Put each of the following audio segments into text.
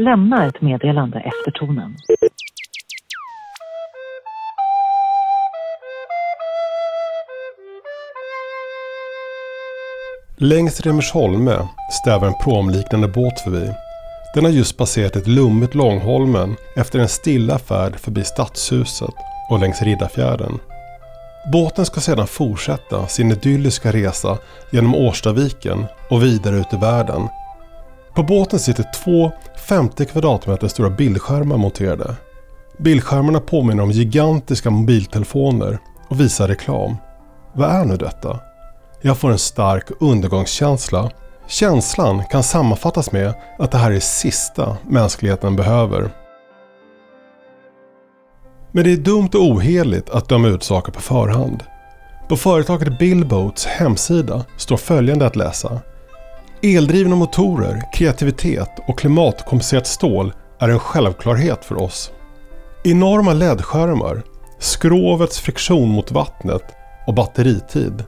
Lämna ett meddelande efter tonen. Längs Remersholme stävar en promliknande båt förbi. Den har just passerat ett lummet Långholmen efter en stilla färd förbi Stadshuset och längs Riddarfjärden. Båten ska sedan fortsätta sin idylliska resa genom Årstaviken och vidare ut i världen. På båten sitter två 50 kvadratmeter stora bildskärmar monterade. Bildskärmarna påminner om gigantiska mobiltelefoner och visar reklam. Vad är nu detta? Jag får en stark undergångskänsla. Känslan kan sammanfattas med att det här är det sista mänskligheten behöver. Men det är dumt och oheligt att döma ut saker på förhand. På företaget Billboats hemsida står följande att läsa. Eldrivna motorer, kreativitet och klimatkompenserat stål är en självklarhet för oss. Enorma LED-skärmar, skrovets friktion mot vattnet och batteritid.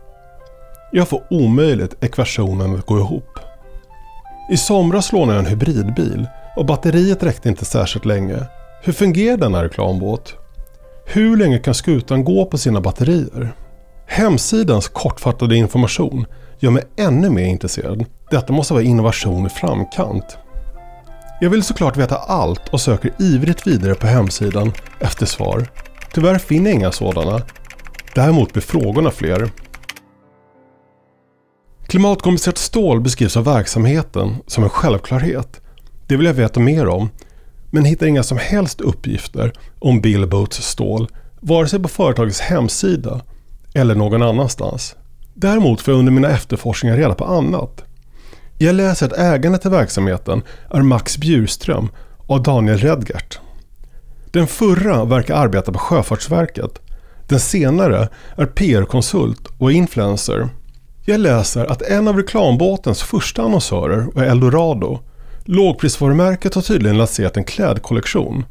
Jag får omöjligt ekvationen att gå ihop. I somras lånade jag en hybridbil och batteriet räckte inte särskilt länge. Hur fungerar denna reklambåt? Hur länge kan skutan gå på sina batterier? Hemsidans kortfattade information gör mig ännu mer intresserad. Detta måste vara innovation i framkant. Jag vill såklart veta allt och söker ivrigt vidare på hemsidan efter svar. Tyvärr finner jag inga sådana. Däremot blir frågorna fler. Klimatkompenserat stål beskrivs av verksamheten som en självklarhet. Det vill jag veta mer om, men hittar inga som helst uppgifter om Billboats stål, vare sig på företagets hemsida eller någon annanstans. Däremot får jag under mina efterforskningar reda på annat. Jag läser att ägarna till verksamheten är Max Bjurström och Daniel Redgert. Den förra verkar arbeta på Sjöfartsverket. Den senare är PR-konsult och influencer. Jag läser att en av reklambåtens första annonsörer var Eldorado. Lågprisvarumärket har tydligen lanserat en klädkollektion.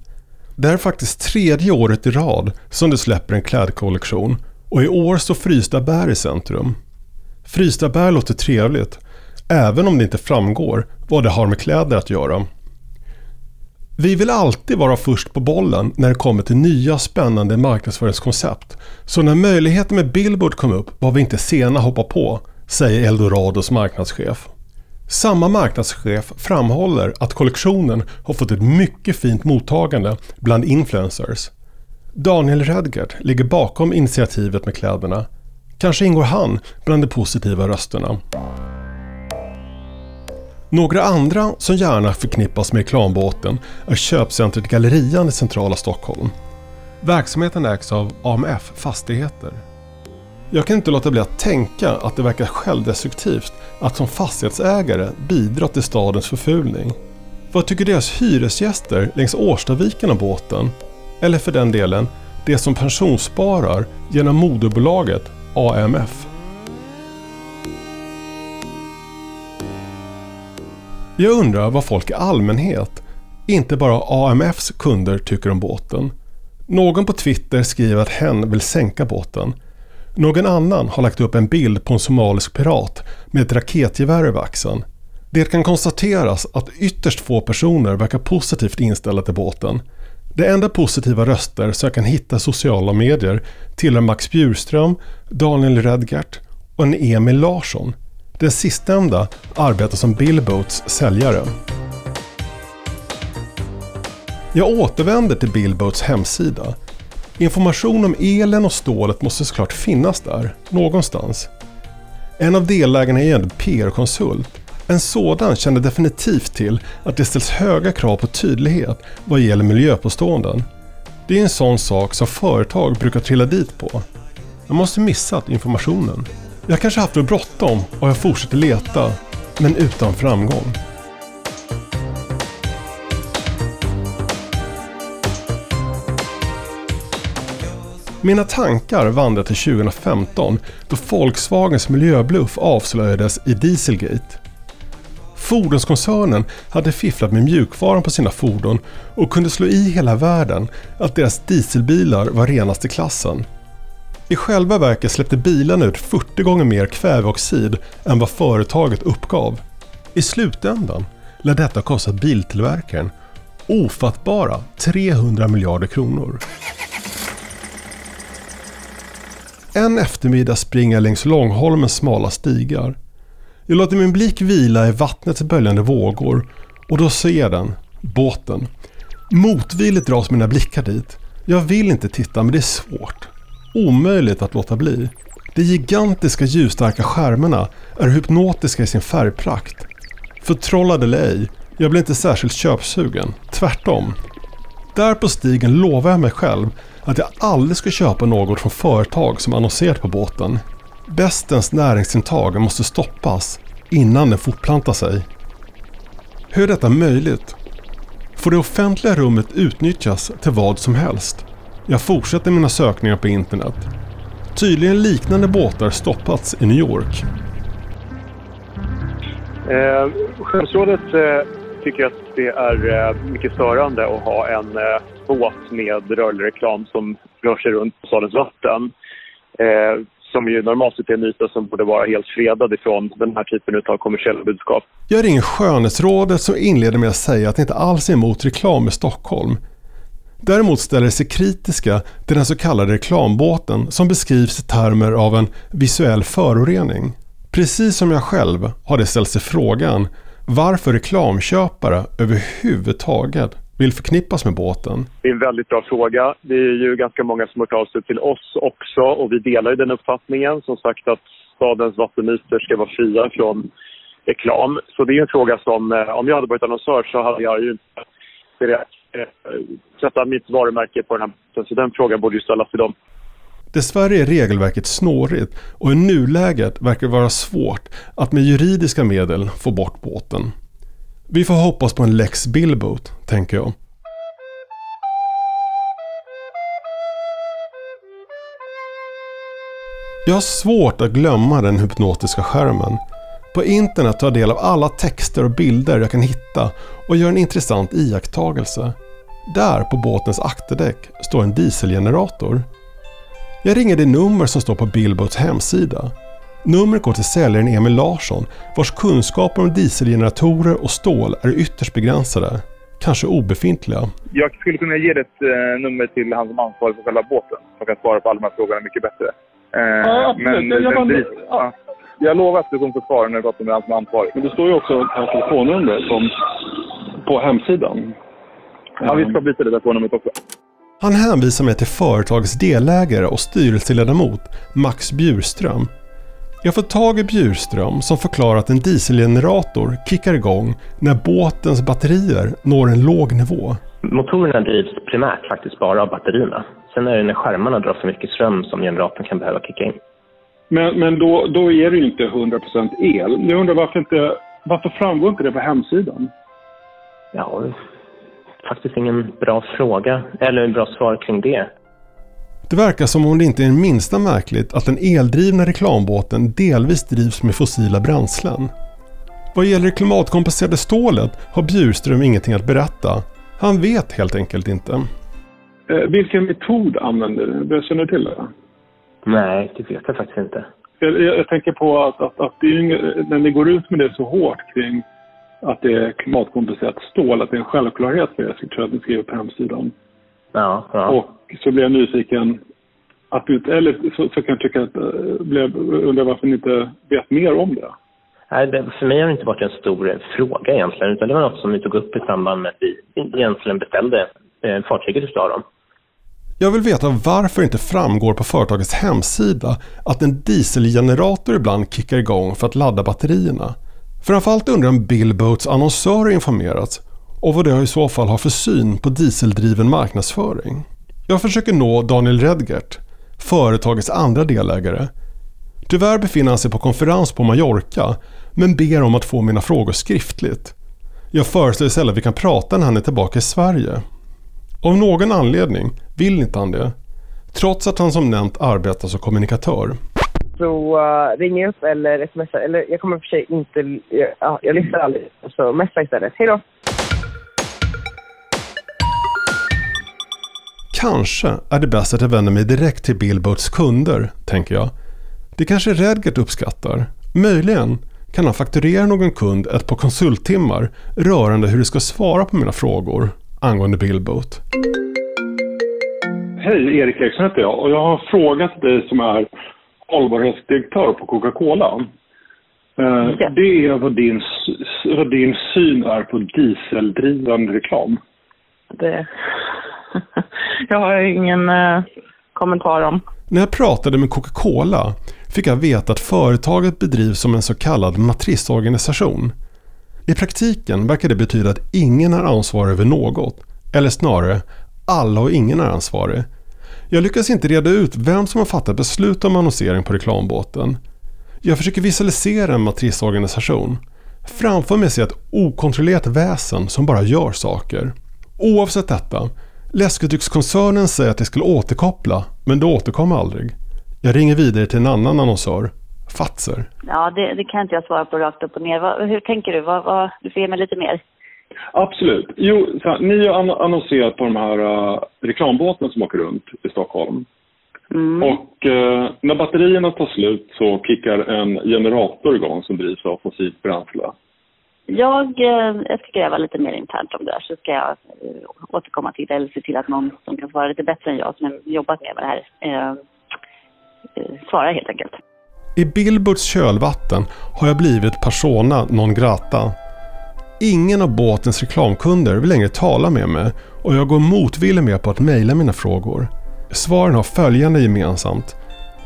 Det här är faktiskt tredje året i rad som det släpper en klädkollektion och i år står frysta bär i centrum. Frysta bär låter trevligt, även om det inte framgår vad det har med kläder att göra. Vi vill alltid vara först på bollen när det kommer till nya spännande marknadsföringskoncept. Så när möjligheten med Billboard kom upp var vi inte sena att hoppa på, säger Eldorados marknadschef. Samma marknadschef framhåller att kollektionen har fått ett mycket fint mottagande bland influencers. Daniel Redgert ligger bakom initiativet med kläderna. Kanske ingår han bland de positiva rösterna. Några andra som gärna förknippas med reklambåten är köpcentret Gallerian i centrala Stockholm. Verksamheten ägs av AMF Fastigheter. Jag kan inte låta bli att tänka att det verkar självdestruktivt att som fastighetsägare bidra till stadens förfulning. Vad tycker deras hyresgäster längs Årstaviken om båten? Eller för den delen, det som pensionssparar genom moderbolaget AMF? Jag undrar vad folk i allmänhet, inte bara AMFs kunder, tycker om båten. Någon på Twitter skriver att hen vill sänka båten. Någon annan har lagt upp en bild på en somalisk pirat med ett raketgevär över axeln. Det kan konstateras att ytterst få personer verkar positivt inställda till båten. De enda positiva röster som jag kan hitta i sociala medier tillhör Max Bjurström, Daniel Redgert och en Emil Larsson. Den sistnämnda arbetar som Billboats säljare. Jag återvänder till Billboats hemsida. Information om elen och stålet måste såklart finnas där, någonstans. En av delägarna är en PR-konsult. En sådan känner definitivt till att det ställs höga krav på tydlighet vad gäller miljöpåståenden. Det är en sån sak som företag brukar trilla dit på. Jag måste missat informationen. Jag kanske haft för bråttom och jag fortsätter leta, men utan framgång. Mina tankar vandrar till 2015 då Volkswagens miljöbluff avslöjades i Dieselgate. Fordonskoncernen hade fifflat med mjukvaran på sina fordon och kunde slå i hela världen att deras dieselbilar var renast i klassen. I själva verket släppte bilarna ut 40 gånger mer kväveoxid än vad företaget uppgav. I slutändan lär detta kosta biltillverkaren Ofattbara 300 miljarder kronor. En eftermiddag springer jag längs Långholmens smala stigar. Jag låter min blick vila i vattnets böljande vågor och då ser jag den, båten. Motvilligt dras mina blickar dit. Jag vill inte titta men det är svårt. Omöjligt att låta bli. De gigantiska ljusstarka skärmarna är hypnotiska i sin färgprakt. Förtrollad eller ej, jag blir inte särskilt köpsugen. Tvärtom. Där på stigen lovar jag mig själv att jag aldrig ska köpa något från företag som annonserat på båten. Bestens näringsintag måste stoppas innan den fortplantar sig. Hur är detta möjligt? Får det offentliga rummet utnyttjas till vad som helst? Jag fortsätter mina sökningar på internet. Tydligen liknande båtar stoppats i New York. Eh, Skeppsrådet eh, tycker att det är eh, mycket störande att ha en eh, båt med rörlig reklam som rör sig runt på stadens vatten. Eh, som ju normalt sett är en yta som borde vara helt fredad ifrån den här typen av kommersiella budskap. Jag ringer skönhetsrådet som inleder med att säga att det inte alls är emot reklam i Stockholm. Däremot ställer sig kritiska till den så kallade reklambåten som beskrivs i termer av en visuell förorening. Precis som jag själv har det ställt sig frågan varför reklamköpare överhuvudtaget vill förknippas med båten. Det är en väldigt bra fråga. Det är ju ganska många som har hört av sig till oss också och vi delar ju den uppfattningen. Som sagt att stadens vattenytor ska vara fria från reklam. Så det är en fråga som, eh, om jag hade varit annonsör så hade jag ju inte direkt eh, sätta mitt varumärke på den här båten. Så den frågan borde ju ställas till dem. Dessvärre är regelverket snårigt och i nuläget verkar det vara svårt att med juridiska medel få bort båten. Vi får hoppas på en lex Billboat, tänker jag. Jag har svårt att glömma den hypnotiska skärmen. På internet tar jag del av alla texter och bilder jag kan hitta och gör en intressant iakttagelse. Där på båtens akterdäck står en dieselgenerator. Jag ringer det nummer som står på Billboats hemsida. Numret går till säljaren Emil Larsson vars kunskaper om dieselgeneratorer och stål är ytterst begränsade. Kanske obefintliga. Jag skulle kunna ge ett eh, nummer till han som ansvarar för själva båten. Som kan svara på alla de här frågorna mycket bättre. Eh, Ja, absolut. men, Jag- jag men, ja. jag lovar att du kommer få svar när du pratar med han som är ansvarig. Men det står ju också ett telefonnummer som, på hemsidan. Ja, vi ska byta det telefonnumret också. Han hänvisar mig till företagets delägare och styrelseledamot Max Bjurström. Jag får tag i Bjurström som förklarar att en dieselgenerator kickar igång när båtens batterier når en låg nivå. Motorerna drivs primärt faktiskt bara av batterierna. Sen är det när skärmarna drar för mycket ström som generatorn kan behöva kicka in. Men, men då, då är det ju inte 100% el. Jag undrar varför inte, varför framgår inte det på hemsidan? Ja, faktiskt ingen bra fråga, eller en bra svar kring det. Det verkar som om det inte är det minsta märkligt att den eldrivna reklambåten delvis drivs med fossila bränslen. Vad gäller det klimatkompenserade stålet har Bjurström ingenting att berätta. Han vet helt enkelt inte. Eh, vilken metod använder du? Känner du till det? Nej, det vet jag faktiskt inte. Jag, jag, jag tänker på att, att, att det är när ni går ut med det så hårt kring att det är klimatkompenserat stål, att det är en självklarhet för er, så tror jag att ni skriver på hemsidan. Ja, ja. Och så blir jag nyfiken, att du, eller så, så kan jag tycka att, eh, blev, undrar varför ni inte vet mer om det. Nej, det, för mig har det inte varit en stor eh, fråga egentligen, utan det var något som vi tog upp i samband med att vi egentligen beställde eh, fartyget utav dem. Jag vill veta varför det inte framgår på företagets hemsida att en dieselgenerator ibland kickar igång för att ladda batterierna. Framförallt undrar om Billboats annonsörer informerats och vad de i så fall har för syn på dieseldriven marknadsföring. Jag försöker nå Daniel Redgert, företagets andra delägare. Tyvärr befinner han sig på konferens på Mallorca men ber om att få mina frågor skriftligt. Jag föreslår istället att vi kan prata när han är tillbaka i Sverige. Av någon anledning vill inte han det. Trots att han som nämnt arbetar som kommunikatör. Så eh, uh, ringer upp eller smsar Eller jag kommer för sig inte... Jag, jag lyssnar aldrig. Så messa istället. Hej då! Kanske är det bäst att jag vänder mig direkt till Billboats kunder, tänker jag. Det kanske Redgert uppskattar. Möjligen kan han fakturera någon kund ett par konsulttimmar rörande hur de ska svara på mina frågor. angående Billboat. Hej, Erik Eriksson heter jag och jag har frågat dig som är hållbarhetsdirektör på Coca-Cola. Eh, Ja. Det är vad din, vad din syn är på dieseldrivande reklam. Det jag har ingen eh, kommentar om. När jag pratade med Coca-Cola fick jag veta att företaget bedrivs som en så kallad matrisorganisation. I praktiken verkar det betyda att ingen är ansvarig över något. Eller snarare, alla och ingen är ansvarig. Jag lyckas inte reda ut vem som har fattat beslut om annonsering på reklambåten. Jag försöker visualisera en matrisorganisation. Framför mig ser jag ett okontrollerat väsen som bara gör saker. Oavsett detta, läskedryckskoncernen säger att de skulle återkoppla, men det återkom aldrig. Jag ringer vidare till en annan annonsör, Fatser. Ja, det, det kan inte jag svara på rakt upp och ner. Vad, hur tänker du? Vad, vad, du får ge mig lite mer. Absolut. Jo, så här, ni har ann- annonserat på de här uh, reklambåtarna som åker runt i Stockholm. Mm. Och eh, när batterierna tar slut så kickar en generator igång som drivs av fossilt bränsle. Jag, eh, jag ska gräva lite mer internt om det där så ska jag eh, återkomma till det eller se till att någon som kan svara lite bättre än jag som har jobbat med det här eh, eh, svarar helt enkelt. I Billboards kölvatten har jag blivit persona non grata. Ingen av båtens reklamkunder vill längre tala med mig och jag går motvilligt med på att mejla mina frågor. Svaren har följande gemensamt.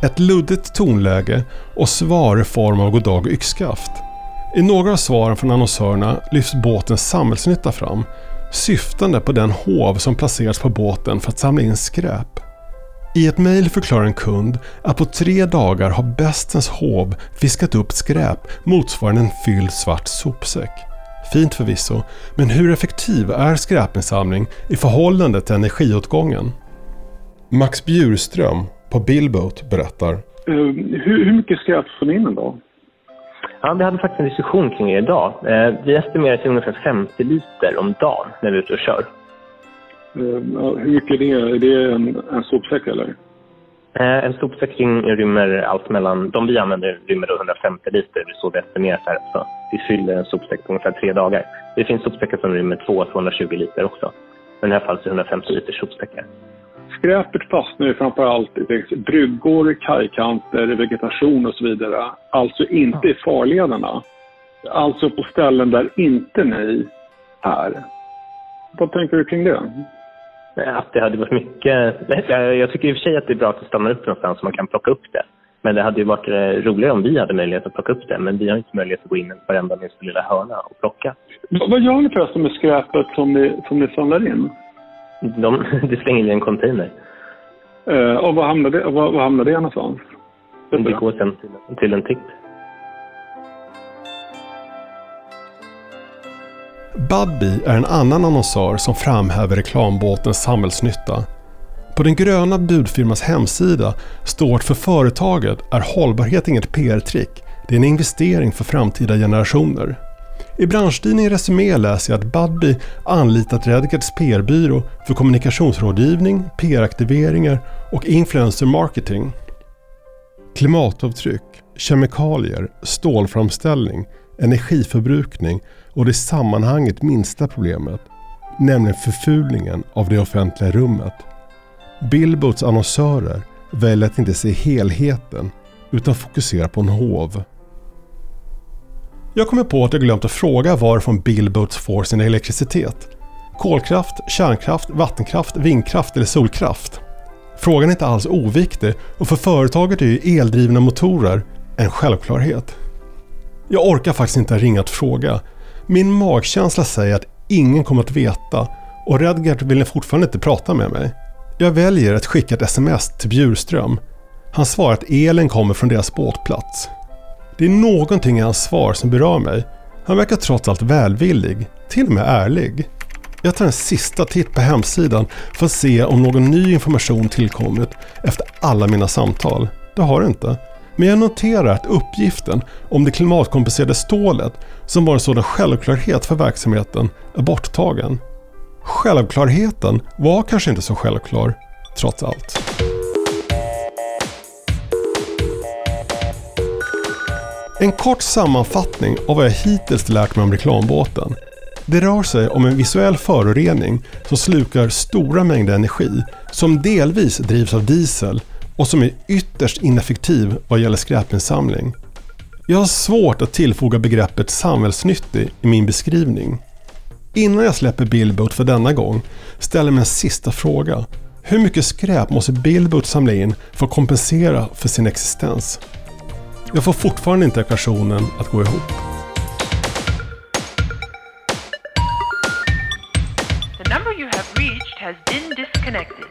Ett luddigt tonläge och svar i form av goddag yxskaft. I några av svaren från annonsörerna lyfts båtens samhällsnytta fram, syftande på den hov som placerats på båten för att samla in skräp. I ett mejl förklarar en kund att på tre dagar har Bestens hov fiskat upp skräp motsvarande en fylld svart sopsäck. Fint förvisso, men hur effektiv är skräpinsamling i förhållande till energiåtgången? Max Bjurström på Billboat berättar. Eh, hur, hur mycket skräp får ni in en dag? Ja, vi hade faktiskt en diskussion kring det idag. Eh, vi estimerar till ungefär 50 liter om dagen när vi är ute och kör. Eh, hur mycket är det? Är det en, en sopsäck eller? Eh, en sopsäckring rymmer allt mellan, de vi använder rymmer då 150 liter, det är så vi estimerar här. Så vi fyller en sopsäck på ungefär tre dagar. Det finns sopsäckar som rymmer 200-220 liter också. Men i det här fallet är det 150 liter sopsäckar. Skräpet fastnar ju framför allt i bryggor, kajkanter, vegetation och så vidare. Alltså inte i farlederna. Alltså på ställen där inte ni är. Vad tänker du kring det? Att det hade varit mycket... Jag tycker i och för sig att det är bra att det stannar upp någonstans så man kan plocka upp det. Men det hade ju varit eh, roligare om vi hade möjlighet att plocka upp det. Men vi har inte möjlighet att gå in i varenda minsta lilla hörna och plocka. Vad gör ni förresten med skräpet som ni, som ni samlar in? De, det slänger i en container. Eh, och vad hamnar det, vad, vad hamnar det någonstans? Det går sen till, till en tipp. Budbee är en annan annonsör som framhäver reklambåtens samhällsnytta. På den gröna budfirmas hemsida står att för företaget är hållbarhet inget PR-trick. Det är en investering för framtida generationer. I branschtidningen Resumé läser jag att Budbee anlitat Redgats PR-byrå för kommunikationsrådgivning, PR-aktiveringar och influencer marketing. Klimatavtryck, kemikalier, stålframställning, energiförbrukning och det sammanhanget minsta problemet, nämligen förfulningen av det offentliga rummet. Billboards annonsörer väljer att inte se helheten utan fokusera på en hov. Jag kommer på att jag glömt att fråga varifrån Billboards får sin elektricitet. Kolkraft, kärnkraft, vattenkraft, vindkraft eller solkraft? Frågan är inte alls oviktig och för företaget är ju eldrivna motorer en självklarhet. Jag orkar faktiskt inte ringa att fråga. Min magkänsla säger att ingen kommer att veta och Redgert vill fortfarande inte prata med mig. Jag väljer att skicka ett sms till Bjurström. Han svarar att elen kommer från deras båtplats. Det är någonting i hans svar som berör mig. Han verkar trots allt välvillig, till och med ärlig. Jag tar en sista titt på hemsidan för att se om någon ny information tillkommit efter alla mina samtal. Det har det inte. Men jag noterar att uppgiften om det klimatkompenserade stålet som var en sådan självklarhet för verksamheten är borttagen. Självklarheten var kanske inte så självklar, trots allt. En kort sammanfattning av vad jag hittills lärt mig om reklambåten. Det rör sig om en visuell förorening som slukar stora mängder energi, som delvis drivs av diesel och som är ytterst ineffektiv vad gäller skräpinsamling. Jag har svårt att tillfoga begreppet samhällsnyttig i min beskrivning. Innan jag släpper Billboat för denna gång ställer jag mig en sista fråga. Hur mycket skräp måste Billboat samla in för att kompensera för sin existens? Jag får fortfarande inte ekvationen att gå ihop. The number you have reached has been disconnected.